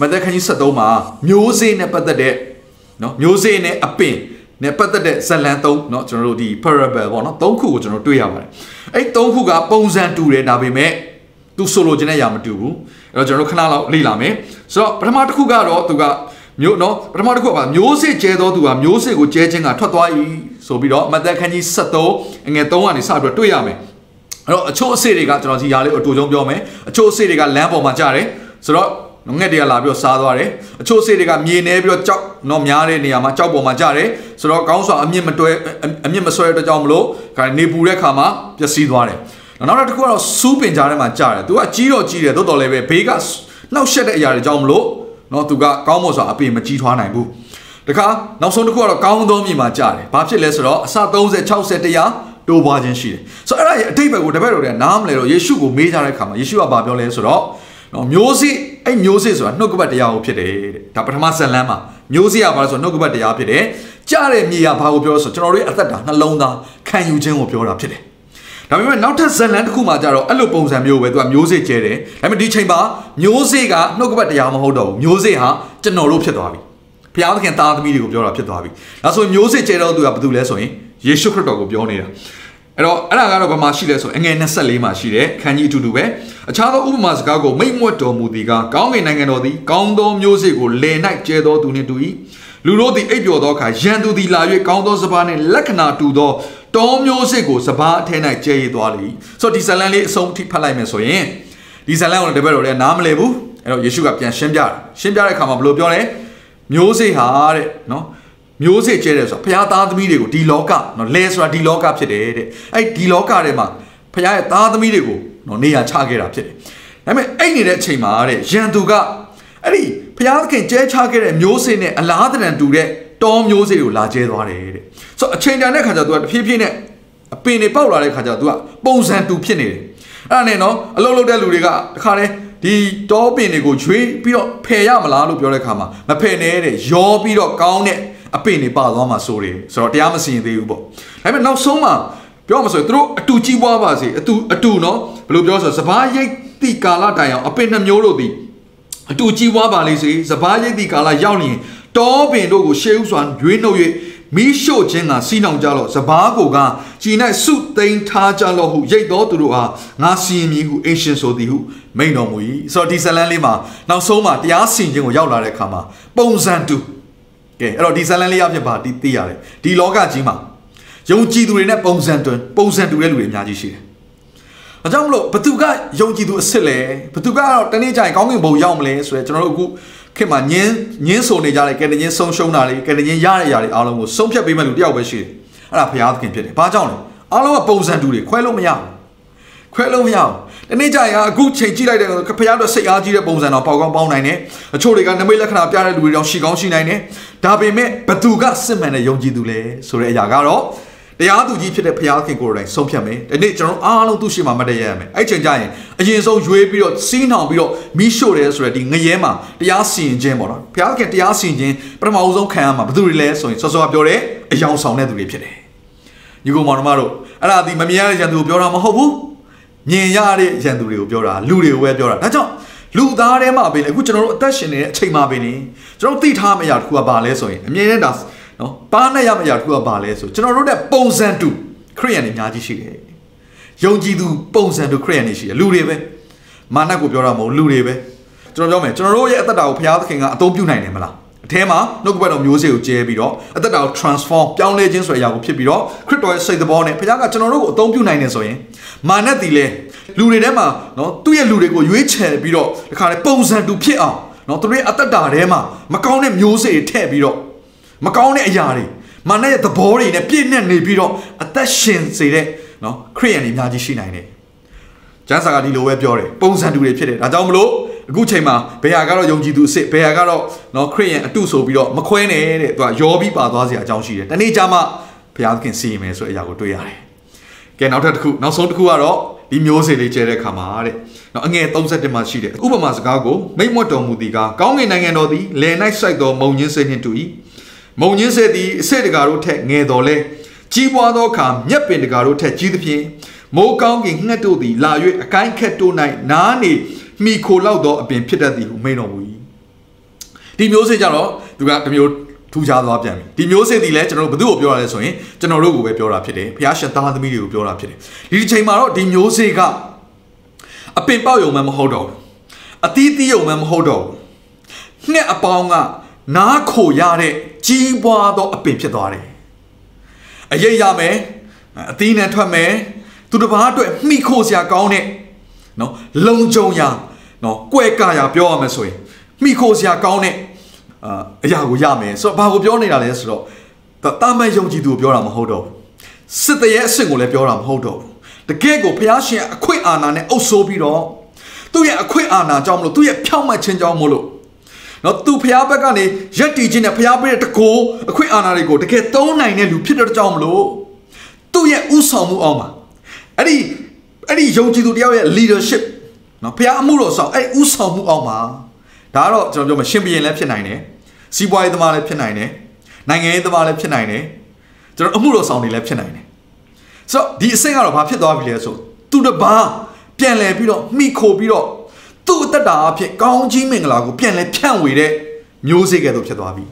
မသက်ခန်းကြီး73မှာမျိုးစေ့နဲ့ပတ်သက်တဲ့နော်မျိုးစေ့နဲ့အပင်နဲ့ပတ်သက်တဲ့ဇတ်လံသုံးเนาะကျွန်တော်တို့ဒီ parable ပေါ့နော်သုံးခုကိုကျွန်တော်တွေ့ရပါတယ်အဲ့သုံးခုကပုံစံတူတယ်ဒါပေမဲ့သူဆိုလိုချင်တဲ့ຢာမတူဘူးအဲ့တော့ကျွန်တော်တို့ခဏလောက်လေ့လာမယ်ဆိုတော့ပထမတစ်ခုကတော့သူကမျိုးနော်ပထမတစ်ခုကပါမျိုးစေ့ကျဲသောသူကမျိုးစေ့ကိုကျဲခြင်းကထွက်သွား၏ဆိုပြီးတော့မသက်ခန်းကြီး73အငယ်3ကနေစပြီးတော့တွေ့ရမယ်အဲ့တော့အချို့အစေ့တွေကကျွန်တော်ဒီຢာလေးအတူတုံးပြောမယ်အချို့အစေ့တွေကလမ်းပေါ်မှာကြားတယ်ဆိုတော့ ငှက်တွေကလာပြီးတော့စားသွားတယ်အချို့စေးတွေကမြေနေပြီးတော့ကြောက်တော့များတဲ့နေရာမှာကြောက်ပေါ်မှာကြတယ်ဆိုတော့ကောင်းစွာအမြင့်မတွဲအမြင့်မဆွဲတဲ့ကြောင့်မလို့ခါနေပူတဲ့ခါမှာပျက်စီးသွားတယ်နောက်တစ်ခုကတော့စူးပင်ကြားထဲမှာကြားတယ်သူကကြီးတော့ကြီးတယ်တိုးတော်လည်းပဲဘေးကနှောက်ရှက်တဲ့အရာတွေကြောင့်မလို့နော်သူကကောင်းမွန်စွာအပင်မကြီးထွားနိုင်ဘူးတခါနောက်ဆုံးတစ်ခုကတော့ကောင်းသောမြေမှာကြားတယ်ဘာဖြစ်လဲဆိုတော့အစ30 60တရားတိုးပွားခြင်းရှိတယ်ဆိုတော့အဲ့ဒါရဲ့အတိတ်ဘက်ကိုတပည့်တော်တွေကနားမလဲတော့ယေရှုကိုမေးကြတဲ့အခါမှာယေရှုကဘာပြောလဲဆိုတော့နော်မျိုးစေ့ အဲ့မျိုးစေ့ဆိုတာနှုတ်ကပတ်တရားကိုဖြစ်တယ်တဲ့ဒါပထမဇတ်လမ်းမှာမျိုးစေ့ကဘာလဲဆိုတော့နှုတ်ကပတ်တရားဖြစ်တယ်ကြားတဲ့မြေကဘာကိုပြောလဲဆိုတော့ကျွန်တော်တို့ရဲ့အသက်တာနှလုံးသားခံယူခြင်းကိုပြောတာဖြစ်တယ်ဒါပေမဲ့နောက်ထပ်ဇတ်လမ်းတစ်ခုမှကြတော့အဲ့လိုပုံစံမျိုးပဲသူကမျိုးစေ့ကျဲတယ်ဒါပေမဲ့ဒီချိန်မှာမျိုးစေ့ကနှုတ်ကပတ်တရားမဟုတ်တော့ဘူးမျိုးစေ့ဟာကျွန်တော်တို့ဖြစ်သွားပြီဘုရားသခင်သားသမီးတွေကိုပြောတာဖြစ်သွားပြီဒါဆိုရင်မျိုးစေ့ကျဲတော့သူကဘာတူလဲဆိုရင်ယေရှုခရစ်တော်ကိုပြောနေတာ အဲ့တော့အဲ့ဒါကတော့ဘာမှရှိလဲဆိုအငယ်24မှာရှိတယ်ခန်းကြီးအတူတူပဲအခြားသောဥပမာစကားကိုမိတ်မွတ်တော်မူသည်ကကောင်းကင်နိုင်ငံတော်သည်ကောင်းသောမျိုးစေ့ကိုလေ၌ကျဲသောသူနှင့်တူ၏လူတို့သည်အိပ်ပျော်သောအခါရန်သူသည်လာ၍ကောင်းသောစပါးနှင့်လက္ခဏာတူသောတောမျိုးစေ့ကိုစပါးအထဲ၌ကျဲရသွားလေဆိုတော့ဒီဇလန်လေးအဆုံးထိဖတ်လိုက်မယ်ဆိုရင်ဒီဇလန်ကိုတပည့်တော်လည်းနားမလည်ဘူးအဲ့တော့ယေရှုကပြန်ရှင်းပြတယ်ရှင်းပြတဲ့အခါမှာဘယ်လိုပြောလဲမျိုးစေ့ဟာတဲ့နော် မျိုးစေ့ကျဲတယ်ဆိုတော့ဘုရားသားသမီးတွေကိုဒီလောကနော်လဲဆိုတာဒီလောကဖြစ်တယ်တဲ့အဲ့ဒီလောကထဲမှာဘုရားရဲ့သားသမီးတွေကိုနော်နေရာချခဲ့တာဖြစ်တယ်ဒါပေမဲ့အဲ့နေတဲ့အချိန်မှာတဲ့ရန်သူကအဲ့ဒီဘုရားသခင်ကျဲချခဲ့တဲ့မျိုးစေ့နဲ့အလားတန်တူတဲ့တောမျိုးစေ့ကိုလာကျဲသွားတယ်တဲ့ဆိုတော့အချိန်တန်တဲ့ခါကျတော့သူကတဖြည်းဖြည်းနဲ့အပင်တွေပေါက်လာတဲ့ခါကျတော့သူကပုံစံတူဖြစ်နေတယ်အဲ့ဒါနဲ့နော်အလုပ်လုပ်တဲ့လူတွေကတခါတည်းဒီတောပင်တွေကိုရွေးပြီးတော့ဖယ်ရမလားလို့ပြောတဲ့ခါမှာမဖယ်နဲ့တဲ့ရောပြီးတော့ကောင်းတဲ့ အပင်တွေပါသွားမှာစိုးတယ်ဆိုတော့တရားမစီရင်သေးဘူးပေါ့ဒါပေမဲ့နောက်ဆုံးမှာပြောမှဆိုရင်သူတို့အတူကြီးပွားပါစေအတူအတူနော်ဘယ်လိုပြောဆိုစပားရိတ်တိကာလတိုင်အောင်အပင်နှမျိုးတို့သည်အတူကြီးပွားပါလေစေစပားရိတ်တိကာလရောက်ရင်တောပင်တို့ကိုရှေးဥစွာရွေးနှုတ်၍မိရှို့ခြင်းကစီးနှောင်ကြလော့စပားကိုကကြည်၌စုသိမ်းထားကြလော့ဟုရိတ်တော်သူတို့အားငါစီရင်မည်ဟုအရှင်ဆိုသည်ဟုမိန်တော်မူ၏ဆိုတော့ဒီဇလန်လေးမှာနောက်ဆုံးမှာတရားစီရင်ခြင်းကိုရောက်လာတဲ့အခါမှာပုံစံတူ ကဲအဲ့တော့ဒီဇလန်လေးအဖြစ်ပါဒီသိရတယ်ဒီလောကကြီးမှာယုံကြည်သူတွေနဲ့ပုံစံတွင်ပုံစံတူတဲ့လူတွေအများကြီးရှိတယ်။အကြောင်းမလို့ဘသူကယုံကြည်သူအစ်စ်လဲဘသူကတော့တနေ့ကျရင်ကောင်းကင်ဘုံရောက်မလဲဆိုတော့ကျွန်တော်တို့အခုခေတ်မှာညင်းညင်းဆိုနေကြတယ်ကဲတညင်းဆုံးရှုံးတာတွေကဲတညင်းရတဲ့အရာတွေအားလုံးကိုဆုံးဖြတ်ပေးမဲ့လူတယောက်ပဲရှိတယ်။အဲ့ဒါဘုရားသခင်ဖြစ်တယ်။ဘာကြောင့်လဲ။အားလုံးကပုံစံတူတွေခွဲလို့မရဘူး။ခွဲလို့မရဘူး။ တနေ့ကျရင်အခုချိန်ကြည့်လိုက်တဲ့ဘုရားတို့စိတ်အားကြီးတဲ့ပုံစံတော့ပေါက်ကောင်းပေါင်းနိုင်တယ်။အချို့တွေကနမိတ်လက္ခဏာပြတဲ့လူတွေတောင်ရှိကောင်းရှိနိုင်တယ်။ဒါပေမဲ့ဘသူကစစ်မှန်တဲ့ယုံကြည်သူလဲဆိုတဲ့အရာကတော့တရားသူကြီးဖြစ်တဲ့ဘုရားခင်ကိုယ်တိုင်ဆုံးဖြတ်မယ်ဒီနေ့ကျွန်တော်အားလုံးသူ့ရှိမှမတည့်ရရမယ်အဲ့ချိန်ကျရင်အရင်ဆုံးရွေးပြီးတော့စီးနှောင်ပြီးတော့မိရှို့တယ်ဆိုတဲ့ဒီငရဲမှာတရားစီရင်ခြင်းပေါ့နော်ဘုရားခင်တရားစီရင်ခြင်းပထမအဆုံးခံရမှာဘယ်သူတွေလဲဆိုရင်စောစောပြောတဲ့အယောင်ဆောင်တဲ့သူတွေဖြစ်တယ်ညီကောင်မောင်တို့အဲ့ဒါဒီမမြင်ရတဲ့ရန်သူကိုပြောတာမဟုတ်ဘူး မြင်ရတဲ့ရန်သူတွေကိုပြောတာလူတွေကိုပဲပြောတာဒါကြောင့်လူသားထဲမှာပဲလေအခုကျွန်တော်တို့အသက်ရှင်နေတဲ့အချိန်မှာပဲနေကျွန်တော်သိထားမယ့်အရာတစ်ခုကဘာလဲဆိုရင်အမြင်နဲ့ဒါနော်ပါနဲ့ရမယ့်အရာတစ်ခုကဘာလဲဆိုကျွန်တော်တို့တဲ့ပုံစံတူခရိယန်တွေအများကြီးရှိတယ်ယုံကြည်သူပုံစံတူခရိယန်တွေရှိတယ်လူတွေပဲမာနကိုပြောတာမဟုတ်လူတွေပဲကျွန်တော်ပြောမယ်ကျွန်တော်တို့ရဲ့အသက်တာကိုဘုရားသခင်ကအသုံးပြုနိုင်တယ်မလား အထဲမှာနှုတ်ကပတ်တော်မျိုးစေ့ကိုကျဲပြီးတော့အသက်တာကို transform ပြောင်းလဲခြင်းဆိုတဲ့အရာကိုဖြစ်ပြီးတော့ခရစ်တော်ရဲ့စိတ်သဘောနဲ့ဘုရားကကျွန်တော်တို့ကိုအသုံးပြုနိုင်တယ်ဆိုရင်မာနတည်လဲလူတွေထဲမှာနော်သူ့ရဲ့လူတွေကိုရွေးချယ်ပြီးတော့ဒီခါလေပုံစံတူဖြစ်အောင်နော်သူတို့ရဲ့အသက်တာထဲမှာမကောင်းတဲ့မျိုးစေ့တွေထည့်ပြီးတော့မကောင်းတဲ့အရာတွေမာနရဲ့သဘောတွေနဲ့ပြည့်နေနေပြီးတော့အသက်ရှင်စေတဲ့နော်ခရိယန်တွေအများကြီးရှိနိုင်တယ်ကျမ်းစာကဒီလိုပဲပြောတယ်ပုံစံတူတွေဖြစ်တယ်ဒါကြောင့်မလို့ အခုချိန်မှာဘယ်ဟာကတော့ယုံကြည်သူအစ်စ်ဘယ်ဟာကတော့နော်ခရစ်ယာန်အတုဆိုပြီးတော့မခွဲနဲ့တဲ့သူကယောပြီးပါသွားစရာအကြောင်းရှိတယ်တနေ့ကျမှဘုရားသခင်စီရင်မယ်ဆိုတဲ့အရာကိုတွေ့ရတယ်ကဲနောက်ထပ်တစ်ခုနောက်ဆုံးတစ်ခုကတော့ဒီမျိုးစေ့လေးကျဲတဲ့ခါမှာတဲ့နော်အငယ်31မှာရှိတယ်ဥပမာစကားကိုမိတ်မွတ်တော်မူသည်ကကောင်းကင်နိုင်ငံတော်သည်လယ်၌စိုက်သောမုံညင်းစေနှင့်တူ၏မုံညင်းစေသည်အစေတကာတို့ထက်ငယ်တော်လဲကြီးပွားသောအခါမြက်ပင်တကာတို့ထက်ကြီးသဖြင့်မိုးကောင်းကင်ငှက်တို့သည်လာ၍အကိုင်းခက်တို့၌နားနေ မိခိုလောက်သောအပင်ဖြစ်တတ်သည်ဟုမိန်တော်မူ၏ဒီမျိုးစေ့ကြတော့သူကတမျိုးထူခြားသွားပြန်ပြီဒီမျိုးစေ့ဒီလဲကျွန်တော်တို့ဘယ်သူ့ကိုပြောရလဲဆိုရင်ကျွန်တော်တို့ကိုပဲပြောတာဖြစ်တယ်ဘုရားရှင်သားသမီးတွေကိုပြောတာဖြစ်တယ်ဒီဒီချိန်မှာတော့ဒီမျိုးစေ့ကအပင်ပေါက်ယုံမှမဟုတ်တော့ဘူးအသီးသီးယုံမှမဟုတ်တော့ဘူးငှက်အပေါင်းကနားခိုရတဲ့ကြီးပွားသောအပင်ဖြစ်သွားတယ်အရေးရမယ်အသီးနဲ့ထွက်မယ်သူတစ်ပါးအတွက်မိခိုစရာကောင်းတဲ့နော်လုံကြုံရာ နော်ကွဲကရာပြောရမယ်ဆိုရင်မိခိုစရာကောင်းတဲ့အာအရာကိုရမယ်ဆိုတော့ဘာကိုပြောနေတာလဲဆိုတော့တာမန်ယုံကြည်သူကိုပြောတာမဟုတ်တော့ဘူးစစ်တရေအစ်စ်ကိုလည်းပြောတာမဟုတ်တော့ဘူးတကယ်ကိုဘုရားရှင်အခွင့်အာဏာနဲ့အုပ်ဆိုးပြီးတော့သူ့ရဲ့အခွင့်အာဏာကြောင့်မလို့သူ့ရဲ့ဖြောင့်မတ်ခြင်းကြောင့်မလို့နော်သူဖျားဘက်ကနေရက်တီခြင်းနဲ့ဖျားပေးတဲ့တကိုးအခွင့်အာဏာတွေကိုတကယ်သုံးနိုင်တဲ့လူဖြစ်တဲ့ကြောင့်မလို့သူ့ရဲ့ဥဆောင်မှုအောင်မှာအဲ့ဒီအဲ့ဒီယုံကြည်သူတယောက်ရဲ့ leadership နော်ဖျားအမှုတော်ဆောင်အဲ့ဥဆောင်မှုအောင်မှာဒါကတော့ကျွန်တော်ပြောမှာရှင်ဘီရင်လည်းဖြစ်နိုင်တယ်စီးပွားရေးသမားလည်းဖြစ်နိုင်တယ်နိုင်ငံရေးသမားလည်းဖြစ်နိုင်တယ်ကျွန်တော်အမှုတော်ဆောင်တွေလည်းဖြစ်နိုင်တယ်ဆိုတော့ဒီအဆင့်ကတော့ဘာဖြစ်သွားပြီလဲဆိုသူတပားပြန်လဲပြီးတော့မိခိုပြီးတော့သူ့အသက်တာအဖြစ်ကောင်းကြီးမင်္ဂလာကိုပြန်လဲဖြန့်ဝေတဲ့မျိုးစေ့ကဲ့သို့ဖြစ်သွားပြီ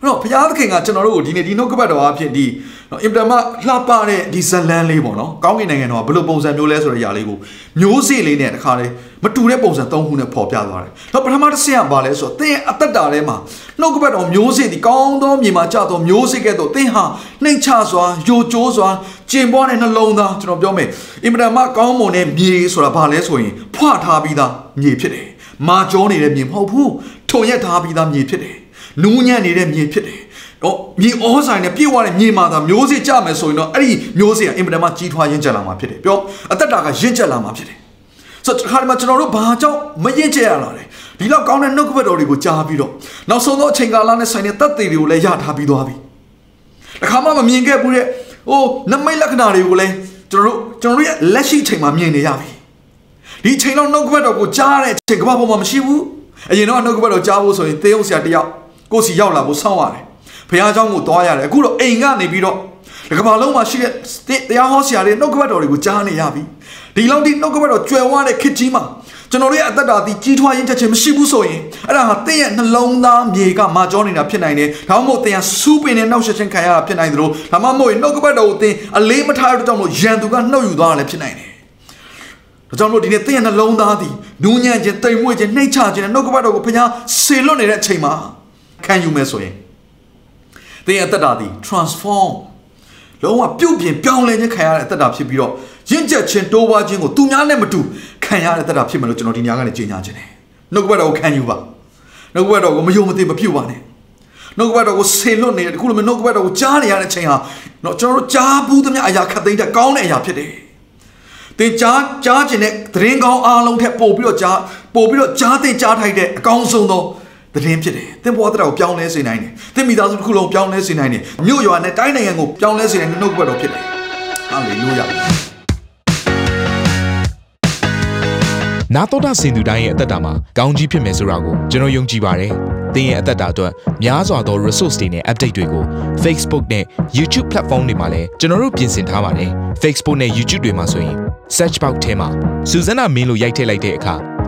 အဲ့တော့ဘုရားသခင်ကကျွန်တော်တို့ကိုဒီနေ့ဒီနှုတ်ကပတ်တော်အဖြစ်ဒီ နော်အင်တာမလှပတဲ့ဒီဇလန်းလေးပေါ့နော်ကောင်းကင်နိုင်ငံတော်ကဘယ်လိုပုံစံမျိုးလဲဆိုတဲ့ຢာလေးကိုမျိုးစေ့လေးနဲ့တခါလေးမတူတဲ့ပုံစံ၃ခုနဲ့ပေါ်ပြသွားတယ်။တော့ပထမတစ်ဆင့်ကဘာလဲဆိုတော့သင်ရဲ့အသက်တာထဲမှာနှုတ်ကပတ်တော်မျိုးစေ့ဒီကောင်းသောမြေမှာကြတော့မျိုးစေ့ကဲ့သို့သင်ဟာနှိမ်ချစွာယိုကျိုးစွာကျင်ပွားတဲ့နှလုံးသားကျွန်တော်ပြောမယ်အင်တာမကောင်းမွန်တဲ့မြေဆိုတာဘာလဲဆိုရင်ဖွထားပြီးသားမြေဖြစ်တယ်။မာကြောနေတဲ့မြေမဟုတ်ဘူး။ထုံရက်ထားပြီးသားမြေဖြစ်တယ်။နူးညံ့နေတဲ့မြေဖြစ်တယ်။ တော့မြေဩဇာနဲ့ပြည့်ဝတဲ့မြေမှာသာမျိုးစေ့ကြမယ်ဆိုရင်တော့အဲ့ဒီမျိုးစေ့ကအင်တာမကြီးထွားရင့်ကျက်လာမှာဖြစ်တယ်။ပြောအသက်တာကရင့်ကျက်လာမှာဖြစ်တယ်။ဆိုတော့ခါဒီမှာကျွန်တော်တို့ဘာကြောင့်မရင်ကျက်ရလာလဲဒီလောက်ကောင်းတဲ့နှုတ်ကပတ်တော်တွေကိုကြားပြီးတော့နောက်ဆုံးသောအချိန်ကာလနဲ့ဆိုင်တဲ့တပ်တွေတွေကိုလည်းရထားပြီးသွားပြီတခါမှမမြင်ခဲ့ဘူးတဲ့ဟိုနမိတ်လက္ခဏာတွေကိုလည်းကျွန်တော်တို့ကျွန်တော်တို့ရဲ့လက်ရှိချိန်မှာမြင်နေရပြီဒီချိန်လောက်နှုတ်ကပတ်တော်ကိုကြားတဲ့အချိန်ကမ္ဘာပေါ်မှာမရှိဘူးအရင်တော့နှုတ်ကပတ်တော်ကြားဖို့ဆိုရင်သေအောင်ဆရာတယောက်ကိုယ်စီရောက်လာဖို့စောင့်ရတယ် ဘုရားเจ้าကိုသွားရတယ်အခုတော့အိမ်ကနေပြီးတော့ဒီကမ္ဘာလုံးမှာရှိတဲ့တရားဟောဆရာတွေနှုတ်ကပတ်တော်တွေကိုကြားနေရပြီဒီလောက်ဒီနှုတ်ကပတ်တော်ကြွယ်ဝတဲ့ခေတ်ကြီးမှာကျွန်တော်တို့ရဲ့အသက်တာဒီကြီးထွားရင်းချက်ချင်းမရှိဘူးဆိုရင်အဲ့ဒါဟာသင်ရဲ့နှလုံးသားမြေကမာကြောနေတာဖြစ်နိုင်တယ်။ဒါမှမဟုတ်သင်ဟာစူးပင်နဲ့နှောက်ရှက်ခြင်းခံရတာဖြစ်နိုင်သလိုဒါမှမဟုတ်နှုတ်ကပတ်တော်ကိုသင်အလေးမထားတဲ့ကြောင့်မို့ရန်သူကနှုတ်ယူသွားတာလည်းဖြစ်နိုင်တယ်။ဒါကြောင့်မို့ဒီနေ့သင်ရဲ့နှလုံးသားဒီနူးညံ့ခြင်းတိမ်မွေ့ခြင်းနှိမ့်ချခြင်းနဲ့နှုတ်ကပတ်တော်ကိုဖျားဆေလွတ်နေတဲ့အချိန်မှာခံယူမယ်ဆိုရင် သင်ရဲ့အသက်တာဒီ transform လုံးဝပြုတ်ပြင်ပြောင်းလဲခြင်းခံရတဲ့အသက်တာဖြစ်ပြီးတော့ရင့်ကျက်ခြင်းတိုးပွားခြင်းကိုသူများနဲ့မတူခံရတဲ့သက်တာဖြစ်မယ်လို့ကျွန်တော်ဒီညကနေကြေညာခြင်းတယ်နှုတ်ကပတ်တော်ကိုခံယူပါနှုတ်ကပတ်တော်ကိုမယုံမသိမပြုတ်ပါနဲ့နှုတ်ကပတ်တော်ကိုဆေလွတ်နေတယ်ခုလိုမျိုးနှုတ်ကပတ်တော်ကိုကြားနေရတဲ့အချိန်ဟာတော့ကျွန်တော်တို့ကြားဘူးသမျှအရာခတ်သိမ်းတဲ့ကောင်းတဲ့အရာဖြစ်တယ်သင်ကြားကြားခြင်းတဲ့သတင်းကောင်းအားလုံးထက်ပို့ပြီးတော့ကြားပို့ပြီးတော့ကြားသင်ကြားထိုက်တဲ့အကောင်းဆုံးသော သတင်းဖြစ်တယ်။သင်ဘဝတရားကိုပြောင်းလဲစေနိုင်တယ်။သင်မိသားစုတစ်ခုလုံးပြောင်းလဲစေနိုင်တယ်။မြို့ရွာနဲ့တိုင်းနိုင်ငံကိုပြောင်းလဲစေနိုင်တဲ့နှုတ်ကပတ်တော်ဖြစ်တယ်။ဟာလေလုယာ။နာတော်တာစင်သူတိုင်းရဲ့အသက်တာမှာကောင်းကြီးဖြစ်မယ်ဆိုတာကိုကျွန်တော်ယုံကြည်ပါတယ်။သင်ရဲ့အသက်တာအတွက်များစွာသော resource တွေနဲ့ update တွေကို Facebook နဲ့ YouTube platform တွေမှာလည်းကျွန်တော်တို့ပြင်ဆင်ထားပါတယ်။ Facebook နဲ့ YouTube တွေမှာဆိုရင် search box ထဲမှာစုစွမ်းနာမင်းလို့ရိုက်ထည့်လိုက်တဲ့အခါ